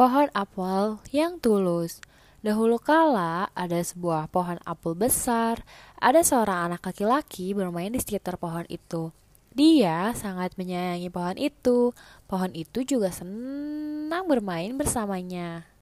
Pohon apel yang tulus. Dahulu kala ada sebuah pohon apel besar. Ada seorang anak laki-laki bermain di sekitar pohon itu. Dia sangat menyayangi pohon itu. Pohon itu juga senang bermain bersamanya.